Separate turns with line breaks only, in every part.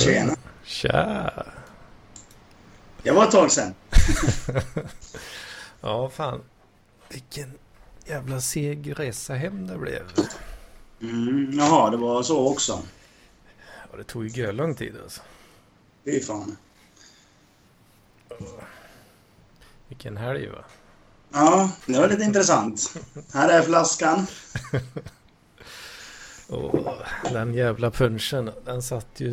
tjena.
Tja!
Det var ett tag sedan.
ja, fan. Vilken jävla seg resa hem det blev.
Mm, jaha, det var så också.
Ja, det tog ju lång tid alltså.
Fy fan.
Vilken helg va?
Ja, det var lite intressant. Här är flaskan.
Och den jävla punchen, den satt ju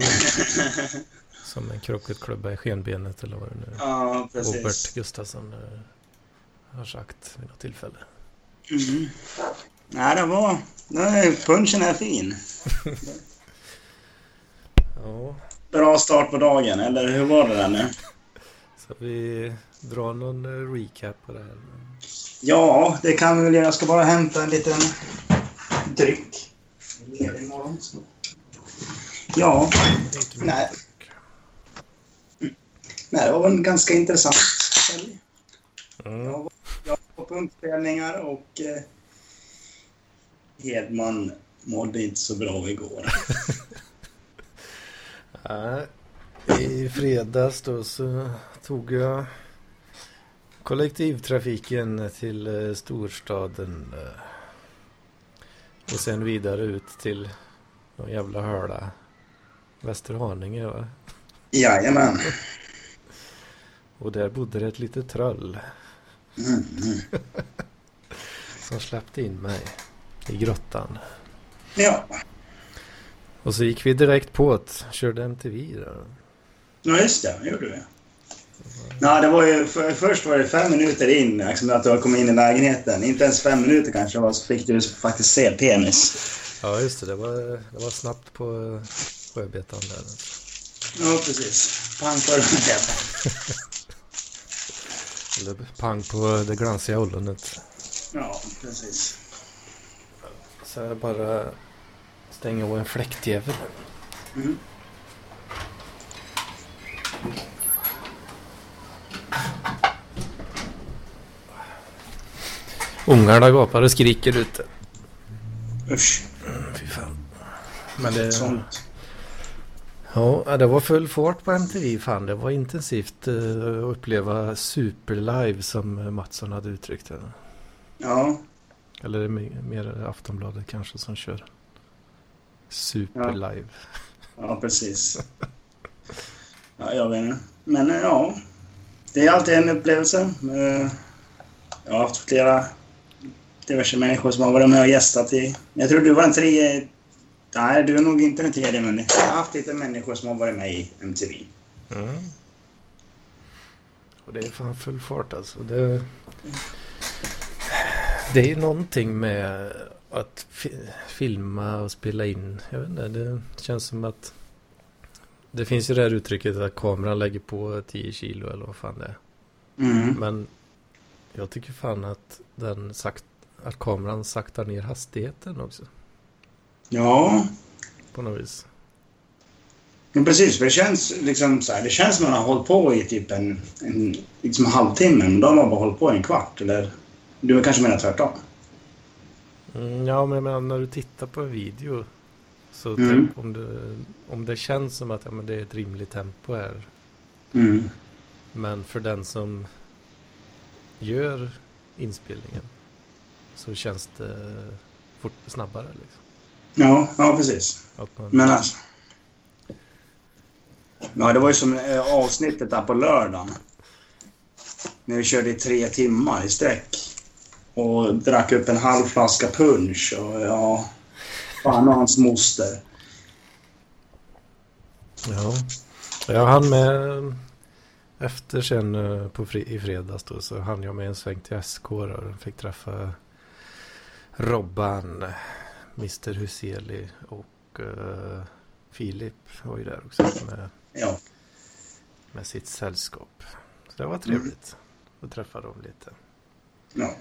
som en krocketklubba i skenbenet eller vad det nu.
Ja, precis.
Robert Gustafsson eh, har sagt vid något tillfälle.
Mm. Nej, det var... Nej, punchen är fin.
Ja,
Bra start på dagen, eller hur var det där nu?
så vi drar någon eh, recap på det här.
Ja, det kan vi väl göra. Jag ska bara hämta en liten dryck. Så. Ja, nej. nej, det var en ganska intressant helg.
Mm.
Jag var, jag var på punkspelningar och eh, Hedman mådde inte så bra igår.
I fredags då så tog jag kollektivtrafiken till eh, storstaden. eh, Och sen vidare ut till någon jävla höla. Västerhaninge va?
Jajamän.
Och där bodde det ett litet troll
Mm, mm.
som släppte in mig i grottan.
Ja.
Och så gick vi direkt på det, körde MTV då.
ja, just det. Gjorde vi. Ja, det var ju, för, först var det fem minuter in, liksom, att du kom in i lägenheten. Inte ens fem minuter kanske var, så fick du faktiskt se penis.
Ja just det, det var, det var snabbt på eh, sjöbetan där.
Ja, precis. Pang på öronen.
Eller pang på det glansiga ollonet.
Ja, precis.
Så jag bara stänga av en fläktjävel.
Mm.
Ungarna gapar och skriker ute.
Usch.
Men det,
Sånt.
ja, det var full fart på MTV fan. Det var intensivt eh, att uppleva superlive som Mattsson hade uttryckt det.
Ja.
Eller det är mer- Aftonbladet kanske som kör. Superlive.
Ja, precis. Ja, jag vet inte. Men eh, ja, det är alltid en upplevelse. Eh, Jag har haft flera diverse människor som har varit med och gästat i... Jag tror du var en tredje... Nej, du är nog inte den tredje, men jag har haft lite människor som har varit med i MTV.
Mm. Och det är fan full fart alltså. Det, det är någonting med att fi filma och spela in. Jag vet inte, det känns som att det finns ju det här uttrycket att kameran lägger på 10 kilo eller vad fan det är.
Mm.
Men jag tycker fan att den sagt, att kameran saktar ner hastigheten också
Ja,
på något vis.
men precis. För det känns liksom så här, Det känns som att man har hållit på i typ en, en liksom halvtimme, men då har man bara hållit på i en kvart. Eller du kanske menar tvärtom?
Mm, ja, men jag menar, när du tittar på en video så
Mm.
tänk om, det, om det känns som att ja, men det är ett rimligt tempo här.
Mm.
Men för den som gör inspelningen så känns det fort, snabbare. Liksom.
Ja, ja precis.
Man,
Men alltså... Ja, det var ju som eh, avsnittet där på lördagen. När vi körde i tre timmar i sträck. Och drack upp en halv flaska punch och ja... Fan och hans moster.
ja. Jag hann med efter sen eh, på fri, i fredags då så hann jag med en sväng till SK och fick träffa Robban, Mr Huseli och uh, Filip var ju där också med,
Ja.
med sitt sällskap. Så det var trevligt att träffa dem lite.
ja.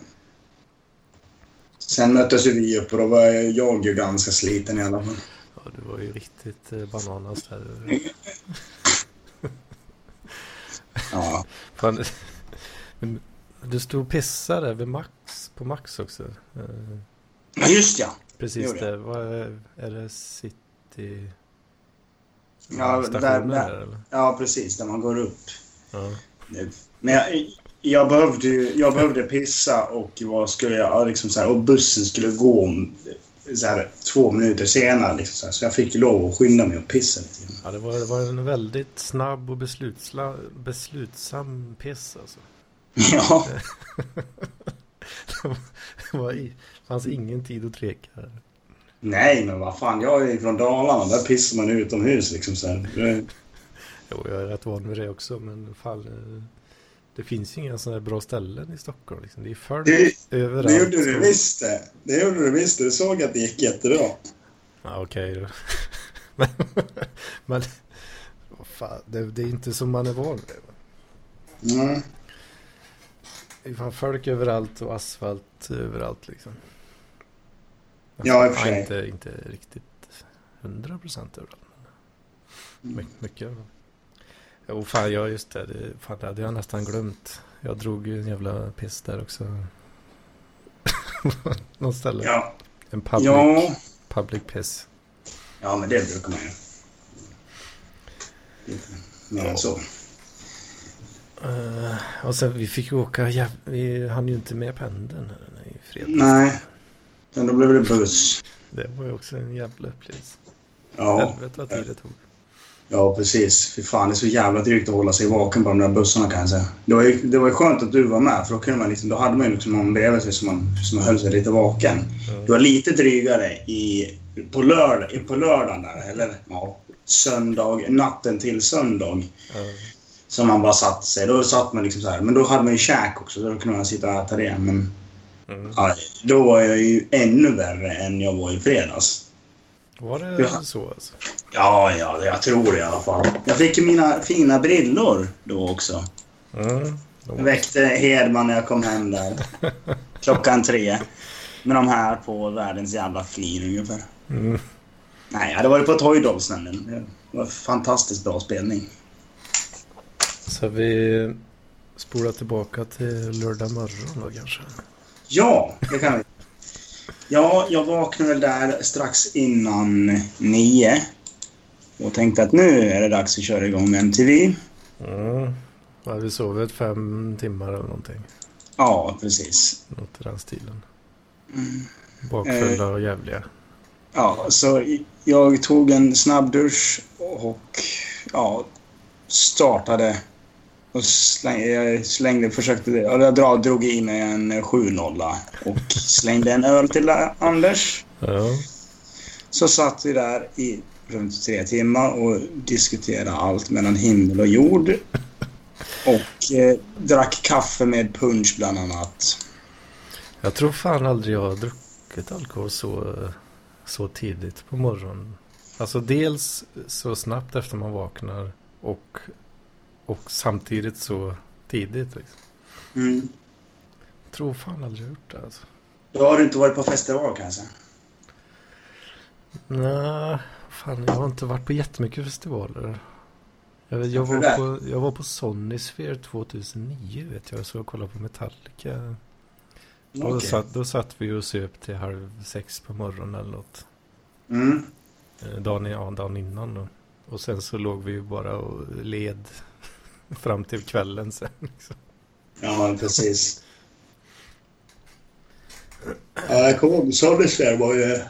Sen möttes ju vi upp och då var jag ju ganska sliten i alla fall.
Ja, du var ju riktigt eh, bananas där.
Ja.
Fan, du stod och pissade vid Max, på Max också. Eh,
Ja, just ja.
Precis
jag.
det. Vad är, är det City?
Ja, där, där, ja, precis. Där man går upp.
Ja.
Men jag, jag, behövde, jag behövde pissa och vad skulle jag... Liksom så här, och bussen skulle gå om så här, två minuter senare. Liksom så, här, så jag fick lov att skynda mig och pissa lite.
Ja, det var, det var en väldigt snabb och beslutsla, beslutsam piss alltså.
Ja,
Det fanns ingen tid att tveka.
nej men vad fan. Jag är från Dalarna. Där pissar man utomhus liksom så här.
Jo, jag är rätt van vid det också, men fan, eh, det finns ju inga sådana här bra ställen i Stockholm. Liksom. Det är
Det,
överallt.
det gjorde du visst det. Det gjorde du visst. Du såg att det gick jättebra.
Ja, okej då. men, men fan, det, det är inte som man är van vid.
Mm.
Det är fan folk överallt och asfalt överallt liksom.
Ja, i och för sig.
Inte, inte riktigt hundra procent överallt. Men
Mm.
my- mycket. Jo, fan, ja just det. det. Fan, det hade jag nästan glömt. Jag drog ju en jävla piss där också. Någon ställe.
Ja.
En public,
Ja.
public piss.
ja, men det brukar man ju. Mer än så.
Eh, och sen vi fick ju åka, jäv... vi hann ju inte med pendeln här i fredags.
Nej. Men då blev det buss.
Det var ju också en jävla upplevelse.
Ja.
Helvete vad tid det tog.
Ja, precis. Fy fan, det är så jävla drygt att hålla sig vaken på de där bussarna kan jag säga. Det var ju, det var ju skönt att du var med för då, kunde man liksom, då hade man ju liksom någon bredvid sig som, man, som höll sig lite vaken. Det var lite drygare i, på, lörd, på lördagen där, eller ja, söndag, natten till söndag.
Ja.
Som man bara satt sig. Då satt man liksom så här. Men då hade man ju käk också, så då kunde man sitta och äta det. Men
Mm.
ja, då var jag ju ännu värre än jag var i fredags.
Var det
Ja.
så alltså?
Ja, ja, jag tror det i alla fall. Jag fick ju mina fina brillor då också.
Mm.
Jag väckte Hedman när jag kom hem där. Klockan tre. Med de här på världens jävla flin ungefär.
Mm.
Nej, jag hade varit på Toy Dolls nämligen. Det var en fantastiskt bra spelning.
Så vi spolar tillbaka till lördag morgon då kanske.
Ja, det kan vi. Ja, jag vaknade väl där strax innan nio. Och tänkte att nu är det dags att köra igång MTV.
Mm. Ja, vi sovit fem timmar eller någonting.
Ja, precis.
Något i den stilen.
Mm.
Bakfulla och jävliga.
Ja, så jag tog en snabbdusch och ja, startade och slängde, jag slängde, försökte, ja, jag drog i mig en 7-0 och slängde en öl till Anders.
Ja.
Så satt vi där i runt tre timmar och diskuterade allt mellan himmel och jord. Och eh, drack kaffe med punch bland annat.
Jag tror fan aldrig jag har druckit alkohol så, så tidigt på morgonen. Alltså dels så snabbt efter man vaknar och, och samtidigt så tidigt. Liksom.
Mm.
Jag tror fan aldrig jag gjort det alltså.
Då har du inte varit på festival kanske?
Nej, fan jag har inte varit på jättemycket festivaler. Jag, jag, var på, jag var på Sonisphere 2009 vet jag. Så jag kollade på Metallica. Då,
Okej.
satt, då satt vi och söp till halv sex på morgonen eller något.
Mm.
Eh, Dagen, ja, dagen innan då. Och sen så låg vi ju bara och led fram till kvällen sen. Liksom.
Ja, precis. Ja, jag kommer ihåg var ju...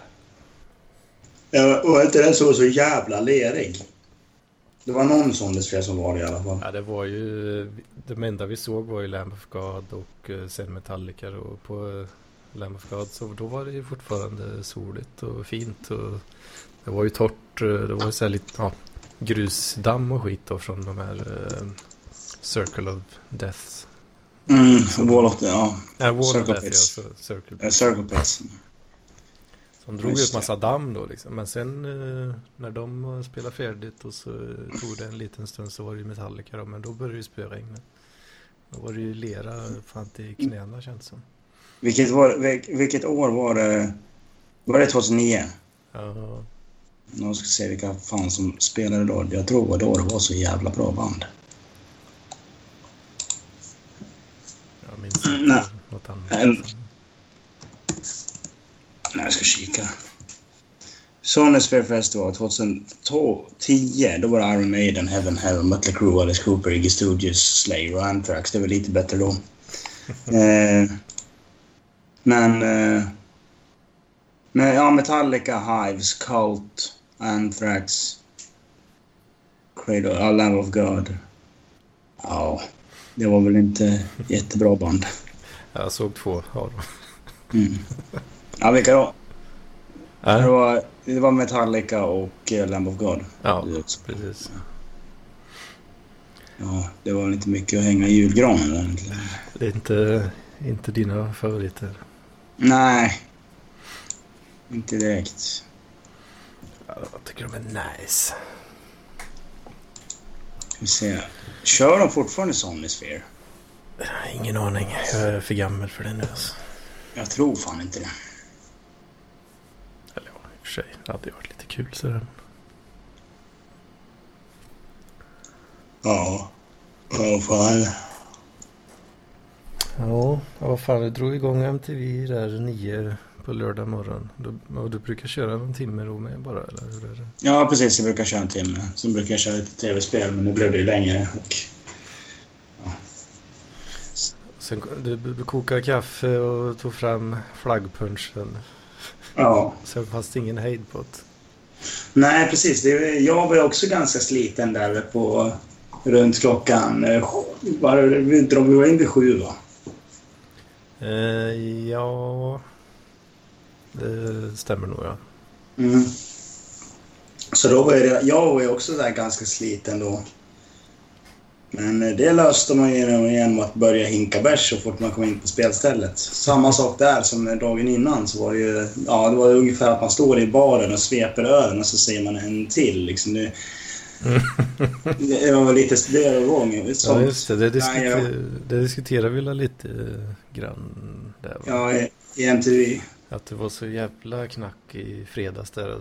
Ja, var inte den som var så jävla lerig? Det var någon Sollesfjärd som var det i alla fall.
Ja, det var ju... Det enda vi såg var ju Lamb of God och eh, sen Metallica och på eh, Lamb of God så då var det ju fortfarande soligt och fint och det var ju torrt. eh, Det var ju så här lite ja, grusdamm och skit då från de här eh, Circle of Death.
Mm, Wall of. Ja.
Nej, Wall of
Circle
Death ja, Circle Pits.
Circle Pits.
De drog
Just
ut massa damm då liksom. Men sen eh, när de spelade färdigt och så eh, tog det en liten stund så var det ju Metallica då. Men då började det spöregna. Då var det ju lera fan till knäna känns det som.
Vilket, var, vil- vilket år var det? Var det 2009?
Ja,
Nu ska se vilka fan som spelade då. Jag tror då det var så jävla bra band.
jag minns inte
Nej.
något annat.
Nej. Nej, jag ska kika. Sony Sphere Festival 2010. Då var det Iron Maiden, Heaven Heaven, Mötley Crüe, Alice Cooper, Iggy Stooges, Slayer och Anthrax. Det var lite bättre då. eh, men... Eh, men ja, Metallica, Hives, Cult, Anthrax, Cradle, uh, Lamb of God. Ja, det var väl inte jättebra band.
Jag såg två av dem.
Mm. Ja, vilka då? Det
Ja,
var, det var Metallica och uh, Lamb of God.
ja
Det
precis.
Ja, det var väl inte mycket att hänga i julgranen egentligen.
Det är inte, inte dina favoriter.
Nej. Inte direkt.
Tycker de är nice.
Vi se. Kör de fortfarande Sony Sphere?
Ingen aning. Jag är för gammal för det nu alltså.
Jag tror fan inte det.
Eller ja, i och för sig. Det hade varit lite kul sådär.
Ja. Ja, fan.
Ja, vad fan. Du drog igång MTV där nio på lördag morgon. Du, och du brukar köra någon timme då med bara, eller hur är det?
Ja, precis. Jag brukar köra en timme. Sen brukar jag köra lite tv-spel, men nu blev det ju längre. Och...
Sen du, du kokade kaffe och tog fram flaggpunchen.
Ja.
Sen fanns det ingen hejd på det.
Nej, precis. Jag var också ganska sliten där på runt klockan... eh, Var, vi drog vi in vid sju, va?
Eh, ja, det stämmer nog ja.
Mm. Så då var jag, jag var ju också där ganska sliten då. Men eh, det löste man ju genom- genom att börja hinka bärs så fort man kom in på spelstället. Samma sak där som dagen innan så var det ju... Ja, det var ungefär att man står i baren och sveper ölen och så ser man en till. Liksom det, det var lite det var gång.
Ja, just det. Det, diskuter,
Nej, jag-
det diskuterar vi lite eh, grann där. Va?
Ja, i, i MTV.
Att det var så jävla knack i fredags där.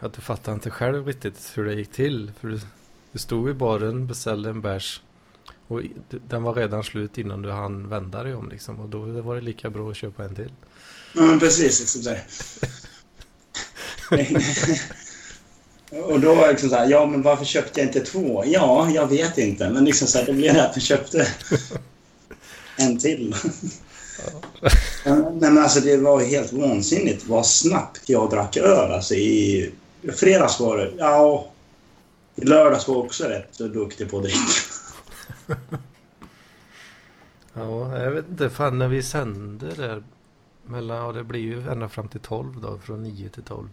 Att du fattade inte själv riktigt hur det gick till. För du, du stod i baren, beställde en bärs. Och den var redan slut innan du hann vända dig om liksom. Och då var det lika bra att köpa en till.
Ja, men precis. Liksom där. och då var det liksom så här, ja men varför köpte jag inte två? Ja, jag vet inte. Men liksom så här, det blev det att jag köpte en till. Nej men alltså det var helt vansinnigt vad snabbt jag drack öl. Alltså i fredags var det, ja. I lördags var jag också rätt duktig på att dricka.
Ja, jag vet inte. Fan när vi sände där. Mellan, ja det blir ju ända fram till 12 då. Från 9 till 12.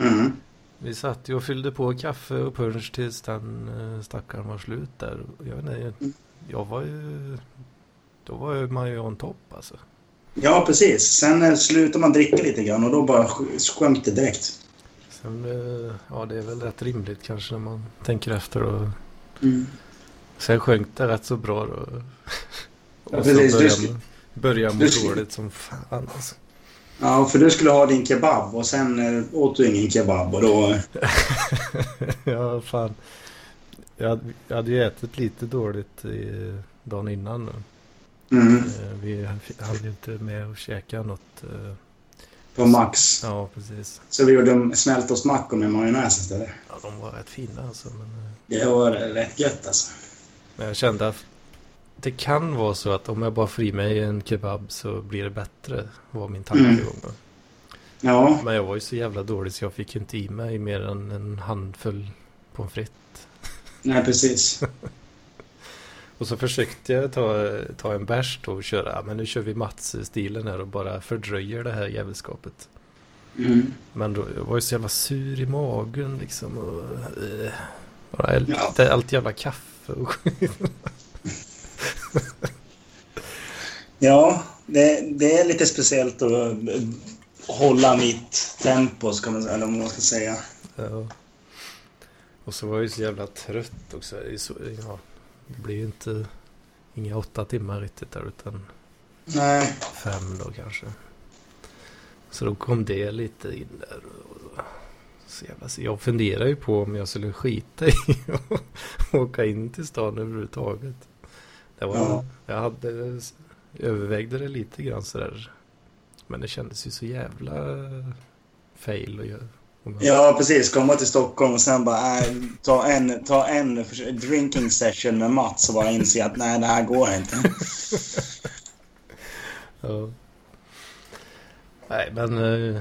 Mm.
Vi satt ju och fyllde på kaffe och punch tills den eh, stackaren var slut där. Jag, vet inte, jag var ju... Då var ju man ju on top alltså.
Ja, precis. Sen eh, slutade man dricka lite grann och då bara sjönk det direkt.
Sen, eh, ja det är väl rätt rimligt kanske när man tänker efter. Och,
Mm.
sen sjönk det rätt så bra då.
Ja,
Och så
precis. Du
började man- började
du
dåligt som fan alltså.
Ja, för du skulle ha din kebab och sen eh, åt du ingen kebab och då...
ja, fan. Jag hade, jag hade ju ätit lite dåligt i, dagen innan.
Mm,
Eh, Vi hade ju inte med att käka något. eh,
på Max.
Ja, precis.
Så vi gjorde smältostmackor med majonnäs istället.
Ja, de var rätt fina alltså. Men, eh,
Det var rätt gött alltså.
men jag kände att det kan vara så att om jag bara får i mig en kebab så blir det bättre. Var min tankegång. då.
Ja,
Men jag var ju så jävla dålig så jag fick inte i mig mer än en handfull pommes frites.
nej precis.
Och så försökte jag ta, ta en bärs och köra. Men nu kör vi Mats-stilen här och bara fördröjer det här jävelskapet.
Mm.
Men då, jag var ju så jävla sur i magen liksom. Och, eh, bara allt,
Ja.
allt jävla kaffe och.
Ja, det, det är lite speciellt att eh, hålla mitt tempo, ska man, eller vad man ska säga.
Ja. Och så var jag ju så jävla trött också. Så, ja, det blir ju inte inga åtta timmar riktigt där utan
Nej.
fem då kanske. Så då kom det lite in där. Och, så jävla, jag funderar ju på om jag skulle skita i att åka in till stan överhuvudtaget. Det var,
Ja.
Jag hade, övervägde det lite grann sådär. Men det kändes ju så jävla fail att göra,
Ja, precis. Komma till Stockholm och sen bara äh, ta, en, ta en drinking session med Mats och bara inse att nej, det här går inte.
ja. Nej, men... Uh,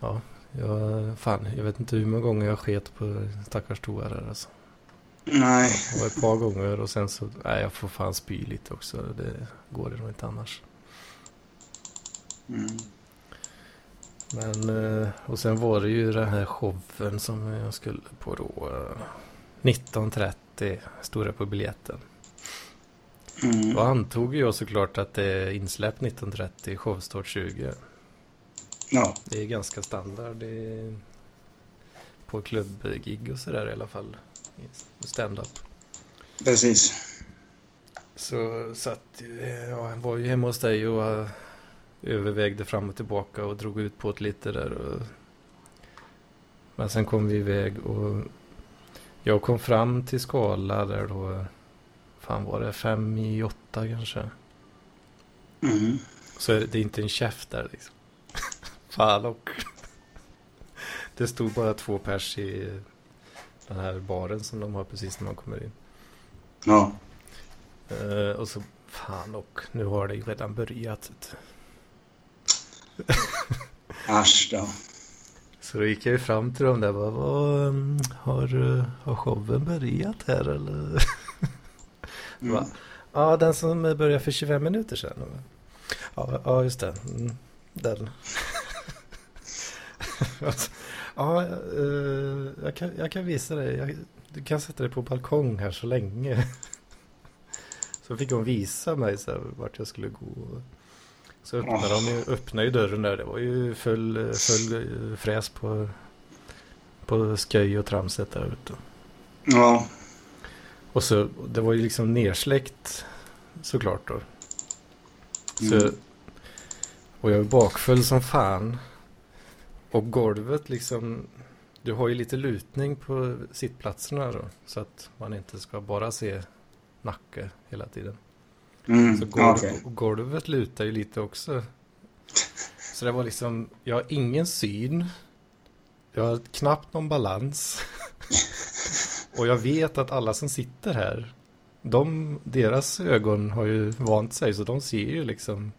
ja, jag, fan, jag vet inte hur många gånger jag sket på stackars toa där alltså.
Nej.
Det var ett par gånger och sen så, nej jag får fan spy lite också. Det går det nog inte annars.
Mm.
Men, eh, och sen var det ju den här showen som jag skulle på då. 19.30 eh, stod det på biljetten.
Mm.
Då antog jag såklart att det är insläpp 19.30, showstart 20.
Ja.
Det är ganska standard är på klubbgig och sådär i alla fall. Stand-up.
Precis.
Så satt, ja, jag var ju hemma hos dig och övervägde fram och tillbaka och drog ut på det lite där. Och... Men sen kom vi iväg och jag kom fram till Skala där då, fan var det fem i åtta kanske.
Mm.
Så är det inte en käft där liksom. fan och. det stod bara två pers i den här baren som de har precis när man kommer in.
Ja.
Uh, och så, fan och nu har det ju redan börjat.
Asch då.
Så då gick jag ju fram till dem där. Bara, vad, mm, har, eh, har showen börjat här eller?
Mm.
Ja, den som började för 25 minuter sedan. Ja, ja just det. Mm, den. ja, uh, jag, kan, jag kan visa dig. Jag, du kan sätta dig på balkong här så länge. så fick hon visa mig så här, vart jag skulle gå. Så öppnade de ju, öppnade ju dörren där. Det var ju full, full fräs på, på sköj och tramset där ute.
Ja.
Och så, det var ju liksom nersläckt såklart då. Så,
Mm.
och jag är bakfull som fan. Och golvet liksom, du har ju lite lutning på sittplatserna då. Så att man inte ska bara se nacke hela tiden.
Mm.
Så golv, och golvet lutar ju lite också. Så det var liksom, jag har ingen syn. Jag har knappt någon balans. Och jag vet att alla som sitter här, de, deras ögon har ju vant sig så de ser ju liksom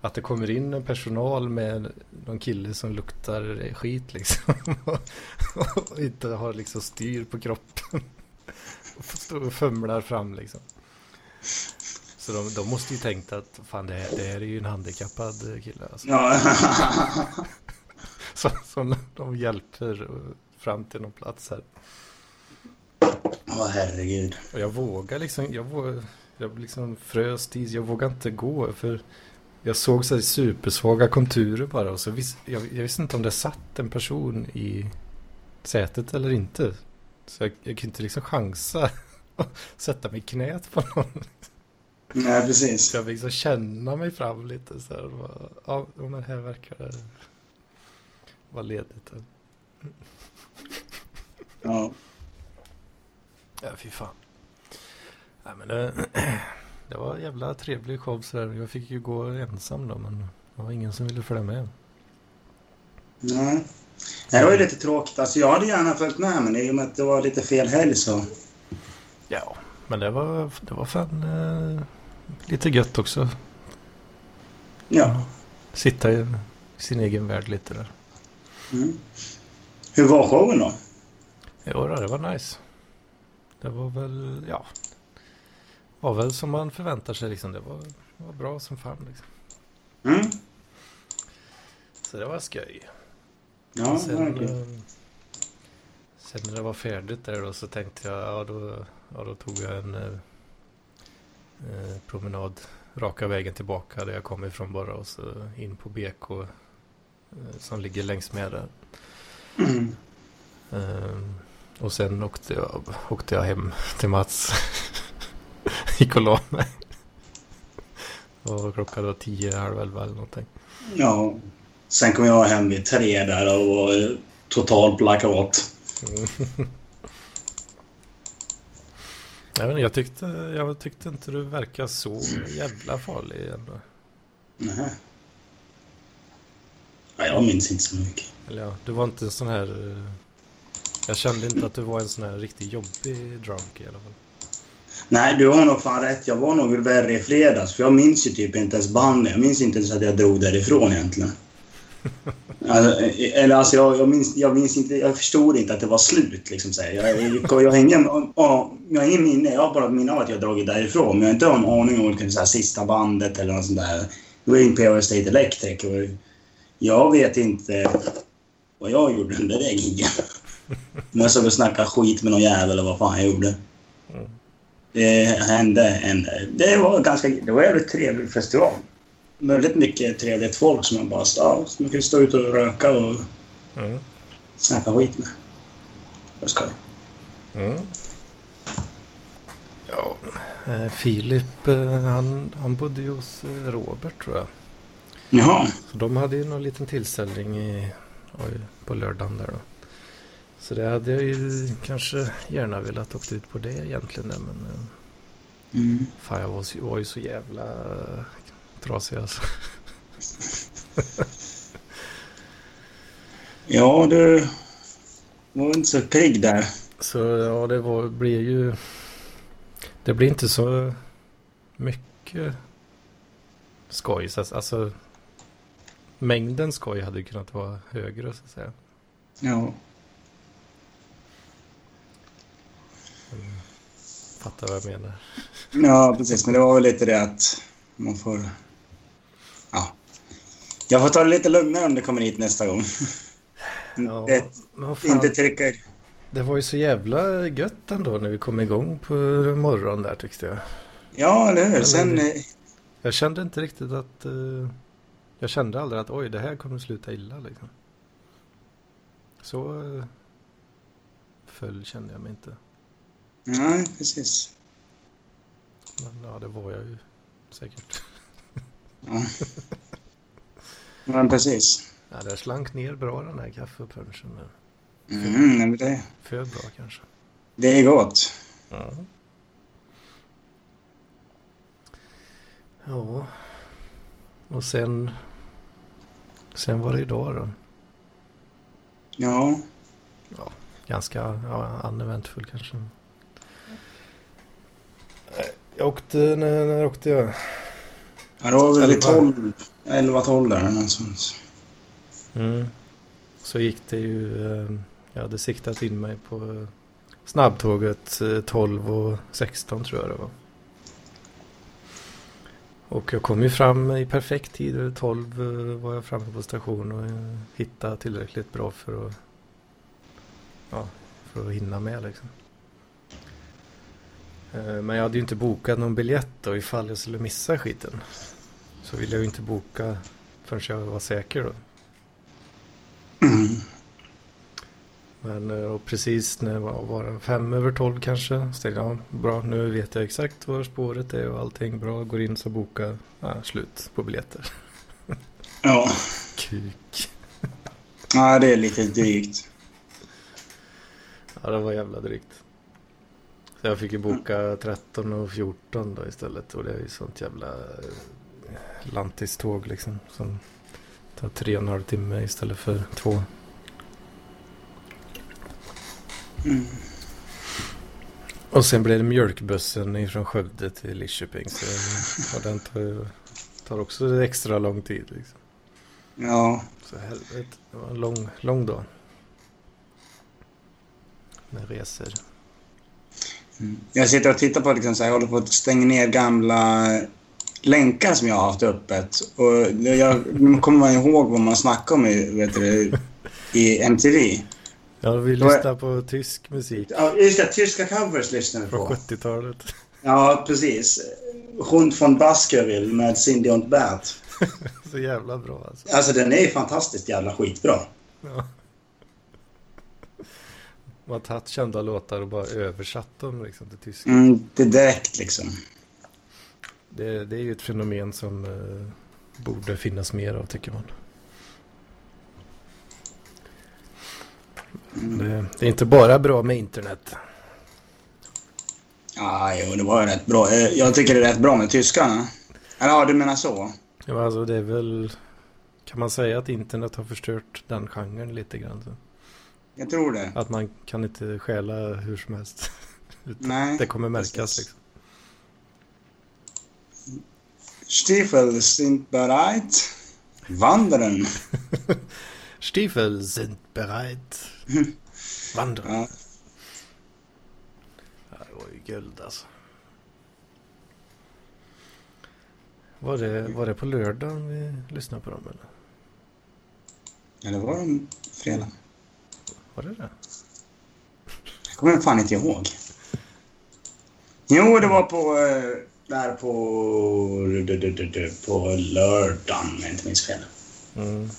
att det kommer in en personal med någon kille som luktar skit liksom. Och inte har liksom styr på kroppen. Och fumlar fram liksom. Så de, de måste ju tänkt att fan det, här- det här är ju en handikappad kille. Alltså.
Ja.
Så, som de hjälper fram till någon plats här.
Åh herregud.
Och jag vågar liksom, jag, vågar, jag liksom frös till, jag vågar inte gå för jag såg så här supersvaga konturer bara och så vis, jag, jag visste inte om det satt en person i sätet eller inte. Så jag, jag kunde inte liksom chansa att sätta mig i knät på någon.
Nej, precis.
Så jag fick liksom känna mig fram lite så här. ja, men här verkar det vara ledigt.
Ja.
Ja, fy fan. Nej, men det, det var en jävla trevlig show så där. Jag fick ju gå ensam då, men det var ingen som ville följa med.
Nej. Det var ju lite tråkigt. Alltså jag hade gärna följt med men i och med att det var lite fel helg så...
Ja, men det var, det var fan eh, lite gött också.
Ja.
Sitta i sin egen värld lite där.
Mm. Hur var showen då?
Jo, det var nice. Det var väl, ja. var väl som man förväntar sig liksom. Det var, det var bra som fan liksom.
Mm.
Så det var skoj.
Ja,
sen,
verkligen.
eh, sen när det var färdigt där då så tänkte jag, ja då, ja, då tog jag en eh, promenad raka vägen tillbaka där jag kom ifrån bara och så in på BK eh, som ligger längs med där.
Mm.
Ehm, och sen åkte jag, åkte jag hem till Mats. Gick och la mig. Och klockan var tio, halv elva eller någonting.
Ja. Sen kom jag hem vid tre där och var total blackout.
Mm. Jag, inte, jag, tyckte, jag tyckte inte du verkar så jävla farlig ändå.
Jag jag minns inte så mycket.
Eller ja, du var inte en sån här... eh, Jag kände inte att du var en sån här riktigt jobbig drunk i alla fall.
Nej, du har nog fan rätt. Jag var nog värre i fredags. För jag minns ju typ inte ens bandet. Jag minns inte ens att jag drog därifrån egentligen. Alltså, eller alltså, jag, jag, minns, jag minns inte... Jag förstod inte att det var slut, liksom. Så här. Jag, jag, jag, ja, jag har ingen minne. Jag har bara ett minne av att jag dragit därifrån. Men jag har inte en aning om vilket så här, sista bandet eller något sånt där. Det var Imperial State Electric. Och jag vet inte vad jag gjorde under det giget. Men jag såg och snackade skit med någon jävel eller vad fan jag gjorde.
Mm.
Det hände en... Det var ganska... Det var en jävligt trevlig festival. Väldigt mycket trevligt folk som man bara ja, som man kunde stå ute och röka och
Mm.
snacka skit med. Det skoj.
Mm. Ja, eh, Filip eh, han, han bodde ju hos eh, Robert tror jag.
Jaha.
Så de hade ju någon liten tillställning i, oj, på lördagen där då. Så det hade jag ju kanske gärna velat åkt ut på det egentligen. Men
Mm.
fan jag var, var ju så jävla trasig alltså.
Ja, du var inte så pigg där.
Så ja, det var, blir ju... Det blir inte så mycket skoj. Alltså, mängden skoj hade ju kunnat vara högre så att säga.
Ja.
Fattar vad jag menar.
Ja, precis. Men det var väl lite det att man får... Ja. Jag får ta det lite lugnare om det kommer hit nästa gång.
Ja,
Det, inte trycka...
det var ju så jävla gött ändå när vi kom igång på morgonen där tyckte jag.
Ja, eller hur? Sen... eh,
Jag kände inte riktigt att... eh, jag kände aldrig att oj, det här kommer sluta illa liksom. Så uh, full kände jag mig inte.
Nej, precis.
Men ja, det var jag ju säkert.
Ja. Men precis.
Ja, det slank ner bra den här kaffepunchen. men
Mm, nej, men det,
För bra kanske.
det är gott.
Ja. Ja. Och sen... Sen var det idag då.
Ja.
Ganska ja, uneventfull kanske. Jag åkte... När, när åkte jag?
Ja det var väl
Elva.
12, 11, 12 där. eller sånt.
Mm. Så gick det ju... eh, Jag hade siktat in mig på eh, snabbtåget eh, 12 och 16 tror jag det var. Och jag kom ju fram i perfekt tid. 12 eh, var jag framme på station och eh, hittade tillräckligt bra för att, ja, för att hinna med liksom. Eh, Men jag hade ju inte bokat någon biljett då ifall jag skulle missa skiten. Så ville jag ju inte boka förrän jag var säker då.
Mm.
Men eh, och precis när det var, var det fem över tolv kanske. Så tänkte jag, ja, bra nu vet jag exakt var spåret är och allting bra. Går in så boka, ja, slut på biljetter.
Ja.
Kuk.
ja, det är lite drygt.
Ja det var jävla drygt. Så jag fick ju boka 13 och 14 då istället. Och det är ju sånt jävla eh, lantiståg liksom. Som tar tre och en halv timme istället för två.
Mm.
Och sen blev det mjölkbussen ifrån Skövde till Lidköping. Så och den tar, tar också extra lång tid. Liksom.
Ja.
Så helvete, det var en lång, lång dag. Med resor.
Mm. Jag sitter och tittar på liksom, så här, jag håller på att stänga ner gamla länkar som jag har haft öppet. Och jag kommer man ihåg vad man snackade om i, vet du, i MTV.
Jag vill
Då är-
lyssna på tysk musik
Ja, just det. Tyska covers lyssnar vi
från
på.
70-talet.
Ja, precis. Hund från Baskerville med Cindy und Bert.
Så jävla bra alltså.
Alltså den är fantastiskt jävla skitbra.
Ja. Man har tagit kända låtar och bara översatt dem liksom till tyska.
Mm, direkt liksom.
Det, det är ju ett fenomen som eh, borde finnas mer av tycker man.
Mm.
Det, det är inte bara bra med internet.
Ja, jo, det var rätt bra. Eh, Jag tycker det är rätt bra med tyskarna. Eller ja, du menar så?
Ja, alltså det är väl kan man säga att internet har förstört den genren lite grann? Så?
Jag tror det.
Att man kan inte stjäla hur som helst.
Nej.
det kommer märkas
precis.
liksom.
Stiefel sind bereit. Wandern.
Stiefel sind bereit. Vandra.
Ja.
Det var ju guld alltså. Var det, var det på lördagen vi lyssnade på dem eller?
det var en fredag.
Var det det?
Jag kommer fan inte ihåg. Jo, det var på... eh, Där på... På lördagen, om jag inte minns fel.
Mm.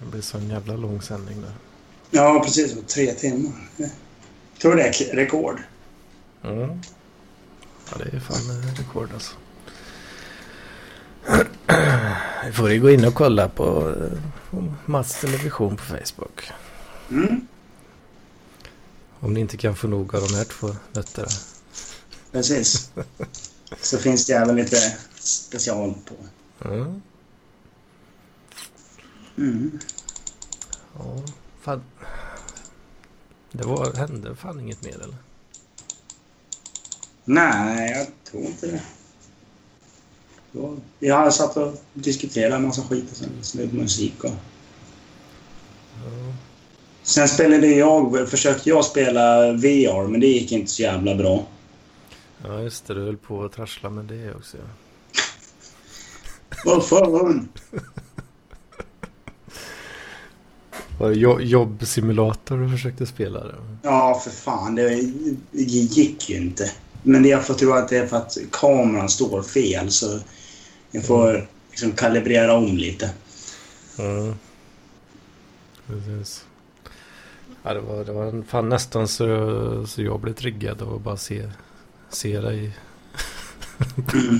Det blir så en jävla lång sändning där.
Ja, precis. Tre timmar. Jag tror det är rekord.
Mm. Ja, det är fan eh, rekord alltså. Vi får ju gå in och kolla på eh, på Mats Television på Facebook.
Mm,
Om ni inte kan få nog av de här två nötterna.
precis. Så finns det även lite special på.
Mm.
Mm.
Ja, fan. Det var, hände fan inget mer eller?
Nej, jag tror inte det. Ja, Vi har satt och diskuterat en massa skit och sen på musik och...
Ja.
Sen spelade jag, försökte jag spela VR, men det gick inte så jävla bra.
Ja, just det. Du höll på att trassla med det också. Ja.
Vad fan?
Jo- jobbsimulator du försökte spela? Det?
Ja, för fan. Det gick ju inte. Men det jag får tro att det är för att kameran står fel, så jag får liksom kalibrera om lite.
Ja. Precis. Ja, det var, det var fan nästan så, så jag blev triggad av att bara se, se dig.
Mm.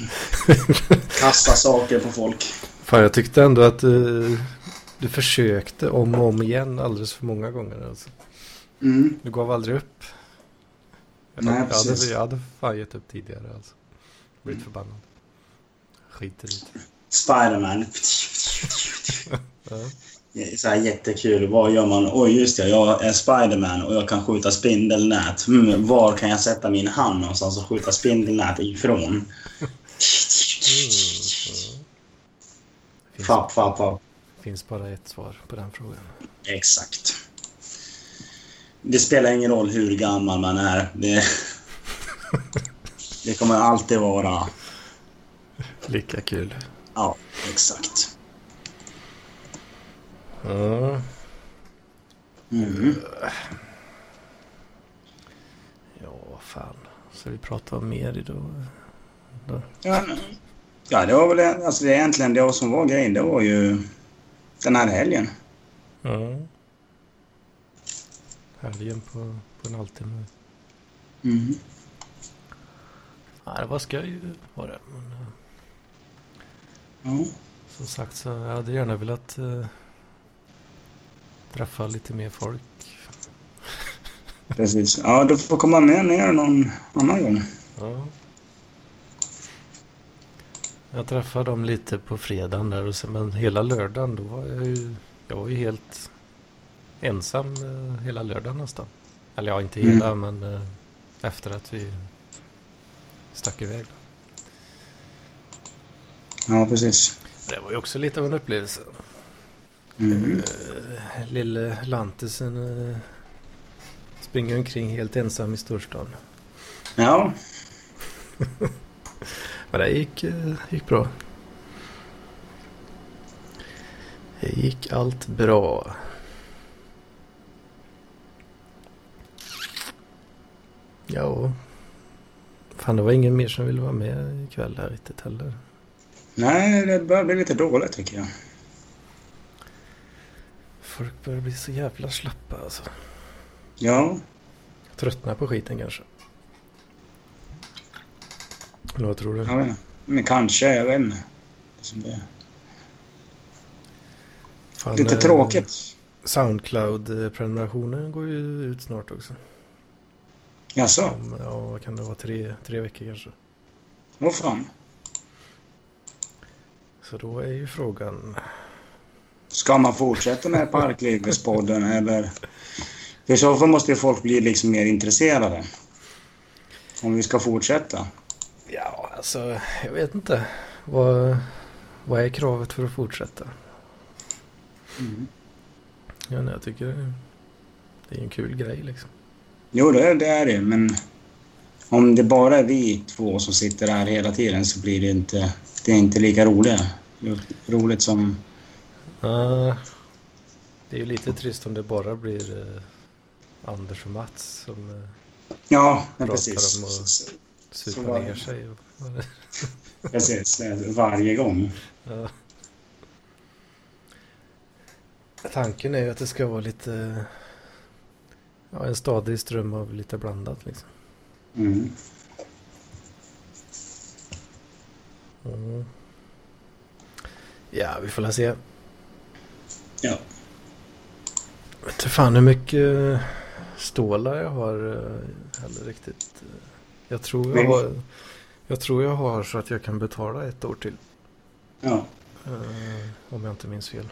Kasta saker på folk.
Fan, jag tyckte ändå att du, du försökte om och om igen alldeles för många gånger. Alltså.
Mm.
Du gav aldrig upp. Jag,
Nej,
jag, hade, jag hade fan gett upp tidigare alltså. Blivit förbannad. Skiter i det.
Spiderman. Så här jättekul. Vad gör man? Oj, just det. Jag är Spiderman och jag kan skjuta spindelnät. Mm, var kan jag sätta min hand någonstans och skjuta spindelnät ifrån?
Finns,
Fapp, fapp, fapp.
finns bara ett svar på den frågan.
Exakt. Det spelar ingen roll hur gammal man är. Det, det kommer alltid vara...
Lika kul.
Ja, exakt.
Ja.
Mm.
Ja, vad fan. Så vi pratar om mer idag? Då.
Ja, ja, det var väl alltså det är egentligen det som var grejen. Det var ju den här helgen.
Ja. Helgen på, på en halvtimme.
Mm.
Ja, det var skoj var det. Men,
Ja.
som sagt så jag hade gärna velat eh, träffa lite mer folk.
Precis. Ja, du får komma med ner någon annan gång.
Ja. Jag träffade dem lite på fredagen där och sen, men hela lördagen då var jag ju, jag var ju helt ensam eh, hela lördagen nästan. Eller ja, inte
Mm.
hela men eh, efter att vi stack iväg.
Ja, precis.
Det var ju också lite av en upplevelse.
Mm.
Eh, lille Lantisen eh, springer omkring helt ensam i storstan.
Ja,
Men det gick, eh, gick bra. Det gick allt bra. Ja. Fan, det var ingen mer som ville vara med ikväll här riktigt heller.
Nej, det börjar bli lite dåligt tycker jag.
Folk börjar bli så jävla slappa alltså.
Ja,
Tröttnar på skiten kanske. Eller vad tror du?
inte. Men kanske, jag vet inte.
Fan,
Lite
eh,
tråkigt.
Soundcloud-prenumerationen går ju ut snart också.
Jaså?
Ja, vad kan det vara? Tre, tre veckor kanske.
Vad fan?
Så då är ju frågan...
Ska man fortsätta med Parklivspodden eller? För så fall måste ju folk bli liksom mer intresserade. Om vi ska fortsätta.
Ja, alltså jag vet inte. Vad, vad är kravet för att fortsätta?
Mm.
Ja, nej, jag tycker det, är en kul grej liksom.
Jo, det är det, är det men om det bara är vi två som sitter här hela tiden så blir det inte, det är inte lika roliga. Roligt som...
Uh, det är ju lite trist om det bara blir uh, Anders och Mats som uh,
ja,
pratar
precis.
om att supa ner sig. Och,
Precis, varje gång.
ja. Tanken är ju att det ska vara lite... Ja, en stadig ström av lite blandat liksom.
Mm.
Mm. Ja, vi får la se.
Ja.
vet inte fan hur mycket stålar jag har eh, heller riktigt. Jag tror jag har, jag tror jag har så att jag kan betala ett år till.
ja.
eh, om jag inte minns fel.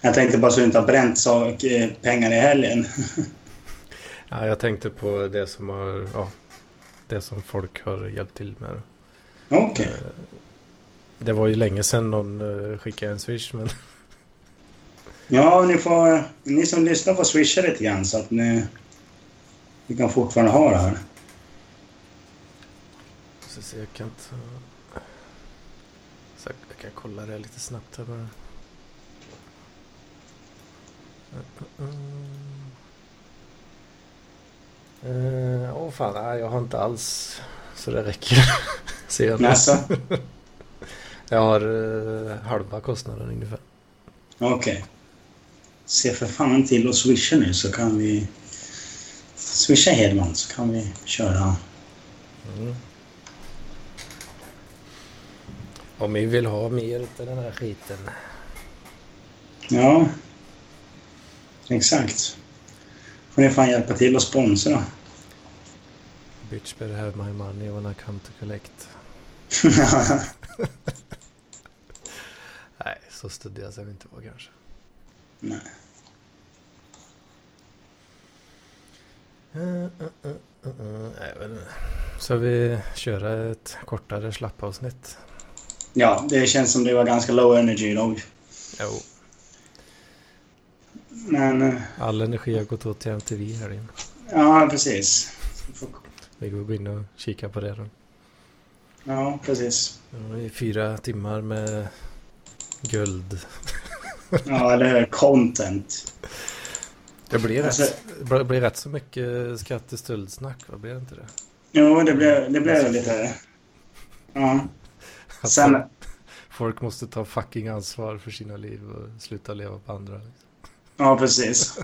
Jag tänkte bara så du inte har bränt sak, eh, pengar i helgen.
Ja, jag tänkte på det som har, ja, det som folk har hjälpt till med.
Okej.
Eh, Det var ju länge sedan någon eh, skickade en swish men
Ja, ni, får, ni som lyssnar får swisha lite grann så att ni, ni kan fortfarande ha det här.
Så se, jag kan ta... Så jag kan kolla det lite snabbt här bara. Eh, Åh fan, nej, jag har inte alls så det räcker. Ser jag nu. Jag har eh, halva kostnaden ungefär.
okej. Se för fan till att swisha nu så kan vi... Swisha Hedman så kan vi köra.
Mm. Om ni vill ha mer av den här skiten.
Ja. Exakt. Får ni fan hjälpa till att sponsra.
Bitch better have my money when I come to collect. Så studiga ska vi inte vara kanske.
Nej.
Uh, uh, uh. Ska vi köra ett kortare slappavsnitt?
Ja, det känns som det var ganska low energy idag.
Jo.
Men, eh,
All energi har gått åt till MTV här inne.
ja precis.
Vi går gå in och kika på det då.
Ja, precis.
Ja, I fyra timmar med guld.
Ja, eller hur? Content.
Det blir,
Alltså-
rätt, blir rätt så mycket skattestöldsnack, vad blir det inte det?
Jo, det blev, det blev lite... Ja.
Att
Sen,
folk, måste ta fucking ansvar för sina liv och sluta leva på andra.
ja, precis.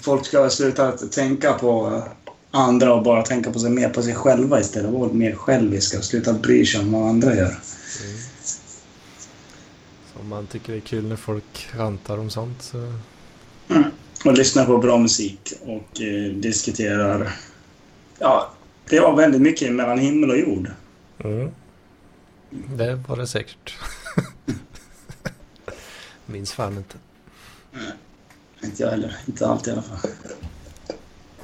Folk ska sluta att tänka på andra och bara tänka på sig mer på sig själva istället. Vara mer själviska och sluta bry sig om vad andra gör.
Mm. Om man tycker det är kul när folk rantar om sånt så...
Och lyssna på bra musik och eh, diskuterar... Ja, det var väldigt mycket mellan himmel och jord.
Mm. Det var det säkert. Minns fan inte.
Inte jag heller. Inte allt i alla fall.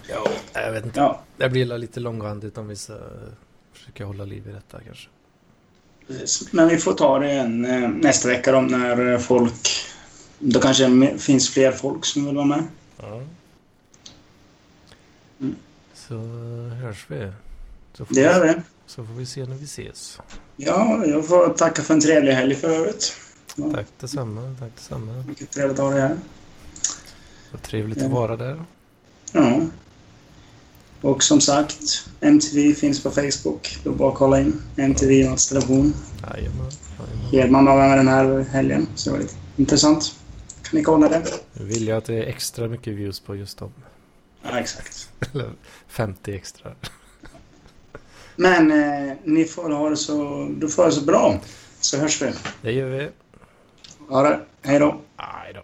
Ja, jag vet inte.
Ja,
Det blir lite långrandigt om vi ska försöka hålla liv i detta kanske.
Men vi får ta det en, eh, nästa vecka då när eh, folk... Då kanske det finns fler folk som vill vara med.
Ja.
Mm.
Så hörs vi. Så
Det gör vi.
så får vi se när vi ses.
Ja, jag får tacka för en trevlig helg för övrigt. Ja,
Tack detsamma. Tack detsamma.
Mycket trevligt att ha dig här.
Vad trevligt
Ja.
att vara där.
Ja. Och som sagt, MTV finns på Facebook. Då bara kolla in MTV Mats Telefon.
Jajamän. jajamän.
Hedman var med den här helgen, så det var lite intressant. Kan ni kolla det?
Nu vill jag att det är extra mycket views på just dem.
Ja, exakt.
Eller 50 extra.
Men eh, ni får ha det så, du får ha det så bra. Så hörs vi.
Det gör vi.
Ha det. Hej då.
Aj då.